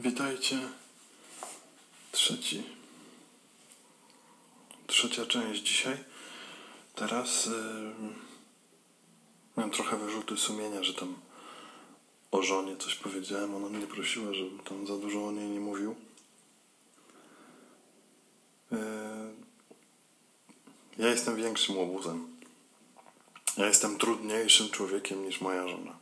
Witajcie. Trzeci. Trzecia część dzisiaj. Teraz yy, miałem trochę wyrzuty sumienia, że tam o żonie coś powiedziałem. Ona mnie prosiła, żebym tam za dużo o niej nie mówił. Yy, ja jestem większym łobuzem. Ja jestem trudniejszym człowiekiem niż moja żona.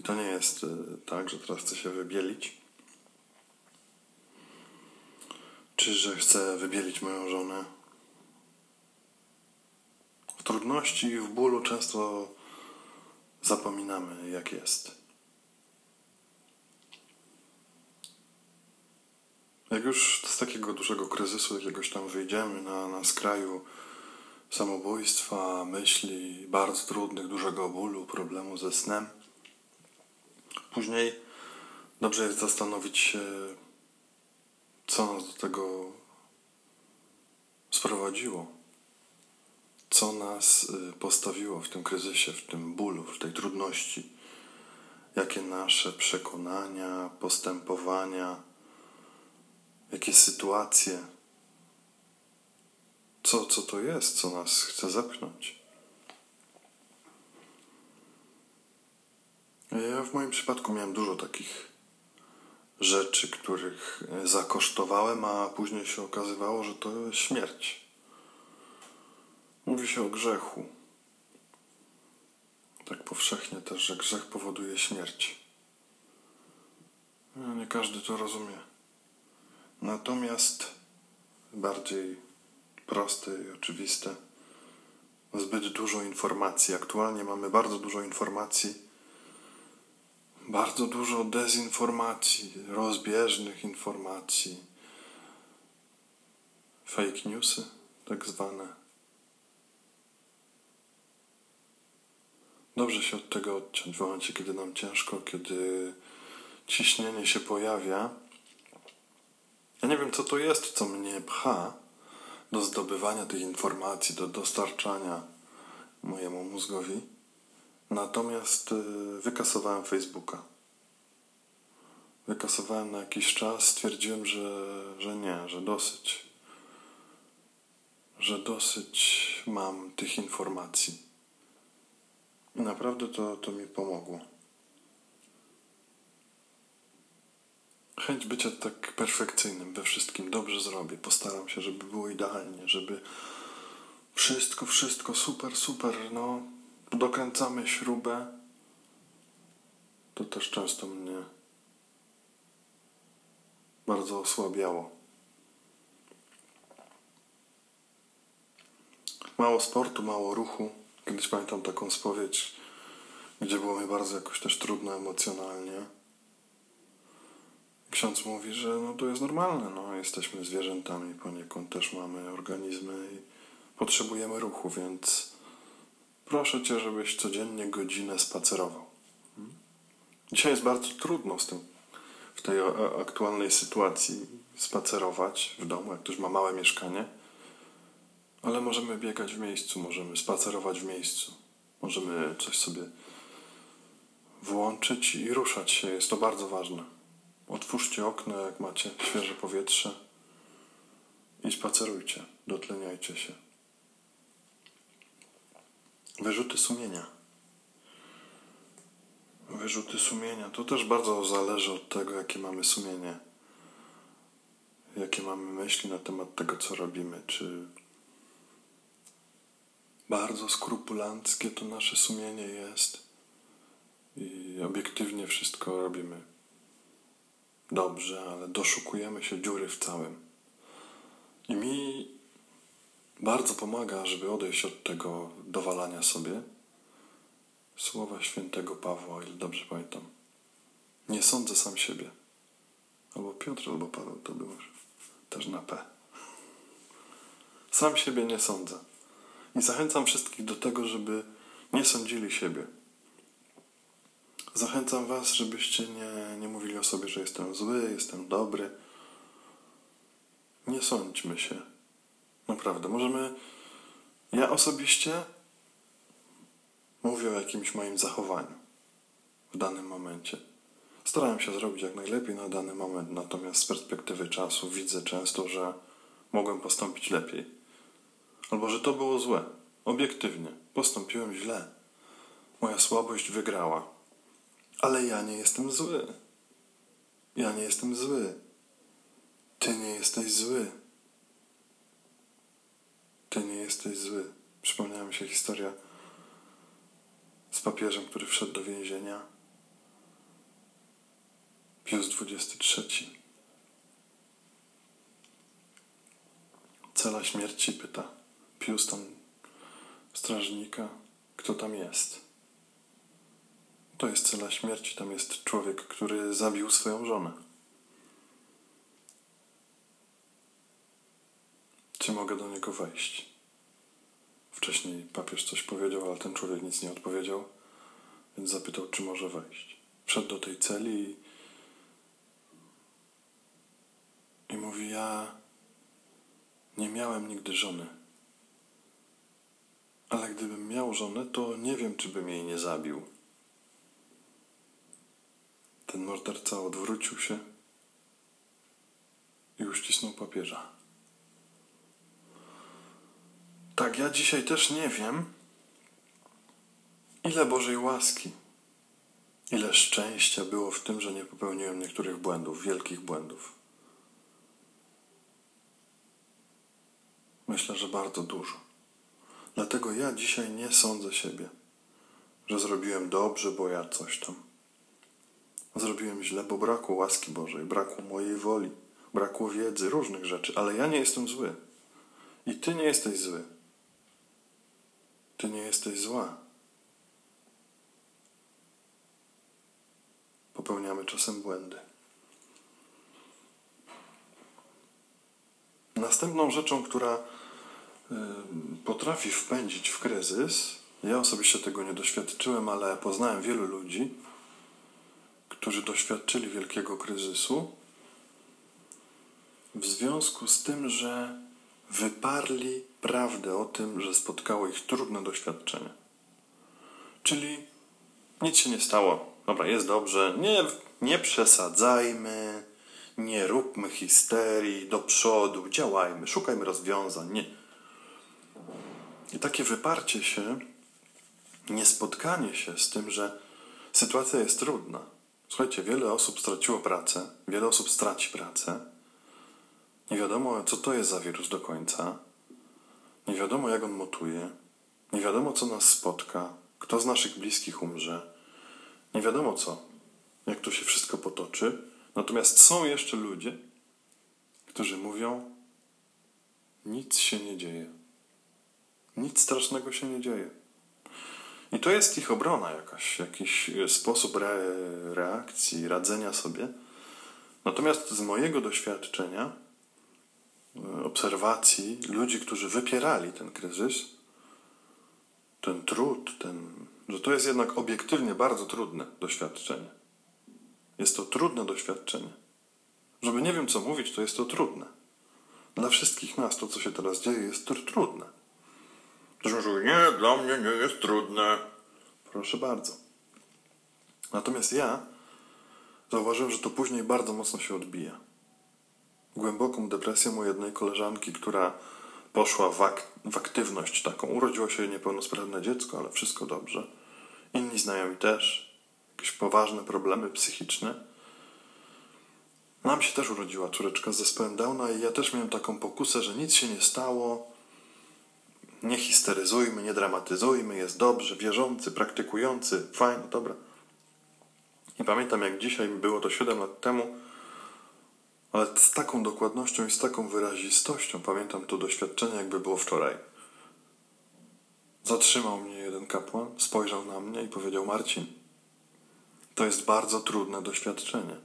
I to nie jest yy, tak, że teraz chcę się wybielić czy że chcę wybielić moją żonę. W trudności i w bólu często zapominamy, jak jest. Jak już z takiego dużego kryzysu jakiegoś tam wyjdziemy na, na skraju samobójstwa, myśli bardzo trudnych, dużego bólu, problemu ze snem, później dobrze jest zastanowić się, co nas do tego sprowadziło? Co nas y, postawiło w tym kryzysie, w tym bólu, w tej trudności? Jakie nasze przekonania, postępowania, jakie sytuacje? Co, co to jest, co nas chce zepchnąć? Ja w moim przypadku miałem dużo takich rzeczy, których e, zakosztowałem, a później się okazywało, że to śmierć. Mówi się o grzechu. Tak powszechnie też, że grzech powoduje śmierć. No, nie każdy to rozumie. Natomiast bardziej proste i oczywiste, zbyt dużo informacji. Aktualnie mamy bardzo dużo informacji bardzo dużo dezinformacji, rozbieżnych informacji, fake newsy, tak zwane. Dobrze się od tego odciąć w momencie, kiedy nam ciężko, kiedy ciśnienie się pojawia. Ja nie wiem, co to jest, co mnie pcha do zdobywania tych informacji, do dostarczania mojemu mózgowi Natomiast y, wykasowałem Facebooka. Wykasowałem na jakiś czas, stwierdziłem, że, że nie, że dosyć. Że dosyć mam tych informacji. I naprawdę to, to mi pomogło. Chęć bycia tak perfekcyjnym we wszystkim. Dobrze zrobię. Postaram się, żeby było idealnie, żeby wszystko, wszystko super, super. No, dokręcamy śrubę, to też często mnie bardzo osłabiało. Mało sportu, mało ruchu. Kiedyś pamiętam taką spowiedź, gdzie było mi bardzo jakoś też trudno emocjonalnie. Ksiądz mówi, że no to jest normalne, no jesteśmy zwierzętami poniekąd, też mamy organizmy i potrzebujemy ruchu, więc Proszę Cię, żebyś codziennie godzinę spacerował. Dzisiaj jest bardzo trudno z tym, w tej aktualnej sytuacji spacerować w domu, jak ktoś ma małe mieszkanie, ale możemy biegać w miejscu, możemy spacerować w miejscu, możemy coś sobie włączyć i ruszać się. Jest to bardzo ważne. Otwórzcie okno, jak macie świeże powietrze i spacerujcie, dotleniajcie się. Wyrzuty sumienia. Wyrzuty sumienia. To też bardzo zależy od tego, jakie mamy sumienie. Jakie mamy myśli na temat tego, co robimy. Czy bardzo skrupulanckie to nasze sumienie jest i obiektywnie wszystko robimy dobrze, ale doszukujemy się dziury w całym. I mi bardzo pomaga, żeby odejść od tego dowalania sobie. Słowa świętego Pawła, ile dobrze pamiętam. Nie sądzę sam siebie. Albo Piotr, albo Paweł, to było też na P. Sam siebie nie sądzę. I zachęcam wszystkich do tego, żeby nie sądzili siebie. Zachęcam Was, żebyście nie, nie mówili o sobie, że jestem zły, jestem dobry. Nie sądźmy się Naprawdę, możemy. Ja osobiście mówię o jakimś moim zachowaniu w danym momencie. Starałem się zrobić jak najlepiej na dany moment, natomiast z perspektywy czasu widzę często, że mogłem postąpić lepiej. Albo że to było złe. Obiektywnie. Postąpiłem źle. Moja słabość wygrała. Ale ja nie jestem zły. Ja nie jestem zły. Ty nie jesteś zły. Ty nie jesteś zły. Przypomniała mi się historia z papieżem, który wszedł do więzienia. Pius XXIII. Cela śmierci pyta Pius tam strażnika, kto tam jest. To jest cela śmierci, tam jest człowiek, który zabił swoją żonę. Czy mogę do niego wejść? Wcześniej papież coś powiedział, ale ten człowiek nic nie odpowiedział, więc zapytał, czy może wejść. Wszedł do tej celi i, i mówi: Ja nie miałem nigdy żony. Ale gdybym miał żonę, to nie wiem, czy bym jej nie zabił. Ten morderca odwrócił się i uścisnął papieża. Tak, ja dzisiaj też nie wiem, ile Bożej łaski, ile szczęścia było w tym, że nie popełniłem niektórych błędów, wielkich błędów. Myślę, że bardzo dużo. Dlatego ja dzisiaj nie sądzę siebie, że zrobiłem dobrze, bo ja coś tam. Zrobiłem źle, bo brakło łaski Bożej, brakło mojej woli, brakło wiedzy, różnych rzeczy, ale ja nie jestem zły. I ty nie jesteś zły. Ty nie jesteś zła. Popełniamy czasem błędy. Następną rzeczą, która y, potrafi wpędzić w kryzys, ja osobiście tego nie doświadczyłem, ale poznałem wielu ludzi, którzy doświadczyli wielkiego kryzysu w związku z tym, że wyparli prawdę o tym, że spotkało ich trudne doświadczenie. Czyli nic się nie stało. Dobra, jest dobrze. Nie, nie przesadzajmy, nie róbmy histerii, do przodu, działajmy, szukajmy rozwiązań. Nie. I takie wyparcie się, niespotkanie się z tym, że sytuacja jest trudna. Słuchajcie, wiele osób straciło pracę, wiele osób straci pracę. Nie wiadomo, co to jest za wirus do końca. Nie wiadomo, jak on mutuje. Nie wiadomo, co nas spotka. Kto z naszych bliskich umrze. Nie wiadomo co. Jak to się wszystko potoczy. Natomiast są jeszcze ludzie, którzy mówią: Nic się nie dzieje. Nic strasznego się nie dzieje. I to jest ich obrona jakaś, jakiś sposób re reakcji, radzenia sobie. Natomiast z mojego doświadczenia, obserwacji ludzi, którzy wypierali ten kryzys, ten trud, ten, że to jest jednak obiektywnie bardzo trudne doświadczenie. Jest to trudne doświadczenie. Żeby nie wiem co mówić, to jest to trudne. Dla wszystkich nas to, co się teraz dzieje, jest to trudne. Ktoś mówi, nie, dla mnie nie jest trudne. Proszę bardzo. Natomiast ja zauważyłem, że to później bardzo mocno się odbija. Głęboką depresję u jednej koleżanki, która poszła w, ak w aktywność taką. Urodziło się niepełnosprawne dziecko, ale wszystko dobrze. Inni znajomi też. Jakieś poważne problemy psychiczne. Nam się też urodziła córeczka z zespołem Downa i ja też miałem taką pokusę, że nic się nie stało, nie histeryzujmy, nie dramatyzujmy, jest dobrze, wierzący, praktykujący, fajnie, dobra. I pamiętam jak dzisiaj, było to 7 lat temu, ale z taką dokładnością i z taką wyrazistością pamiętam to doświadczenie, jakby było wczoraj. Zatrzymał mnie jeden kapłan, spojrzał na mnie i powiedział: Marcin, to jest bardzo trudne doświadczenie.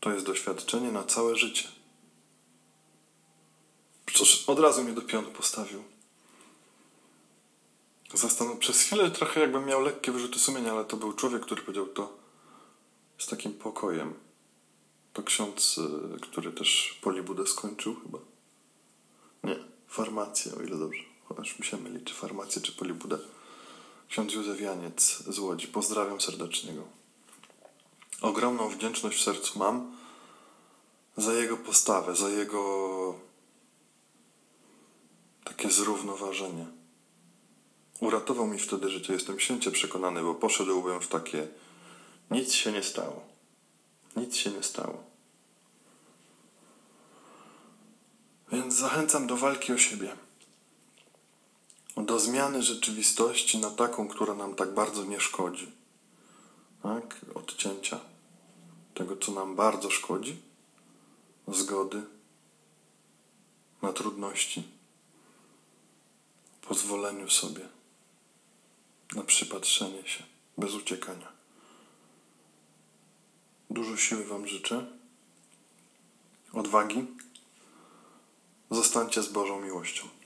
To jest doświadczenie na całe życie. Przecież od razu mnie do pionu postawił. Zastanów przez chwilę trochę jakbym miał lekkie wyrzuty sumienia, ale to był człowiek, który powiedział to z takim pokojem. To ksiądz, y, który też Polibudę skończył chyba. Nie, farmację, o ile dobrze. Chociaż mi się myli, czy farmację, czy Polibudę. Ksiądz Józef Janiec z Łodzi. Pozdrawiam serdecznie go. ogromną wdzięczność w sercu mam za jego postawę, za jego takie zrównoważenie. Uratował mi wtedy życie, jestem święcie przekonany, bo poszedłbym w takie nic się nie stało. Nic się nie stało. Więc zachęcam do walki o siebie. Do zmiany rzeczywistości na taką, która nam tak bardzo nie szkodzi. Tak? Odcięcia tego, co nam bardzo szkodzi, zgody na trudności, pozwoleniu sobie na przypatrzenie się bez uciekania. Dużo siły Wam życzę, odwagi. Zostańcie z Bożą miłością.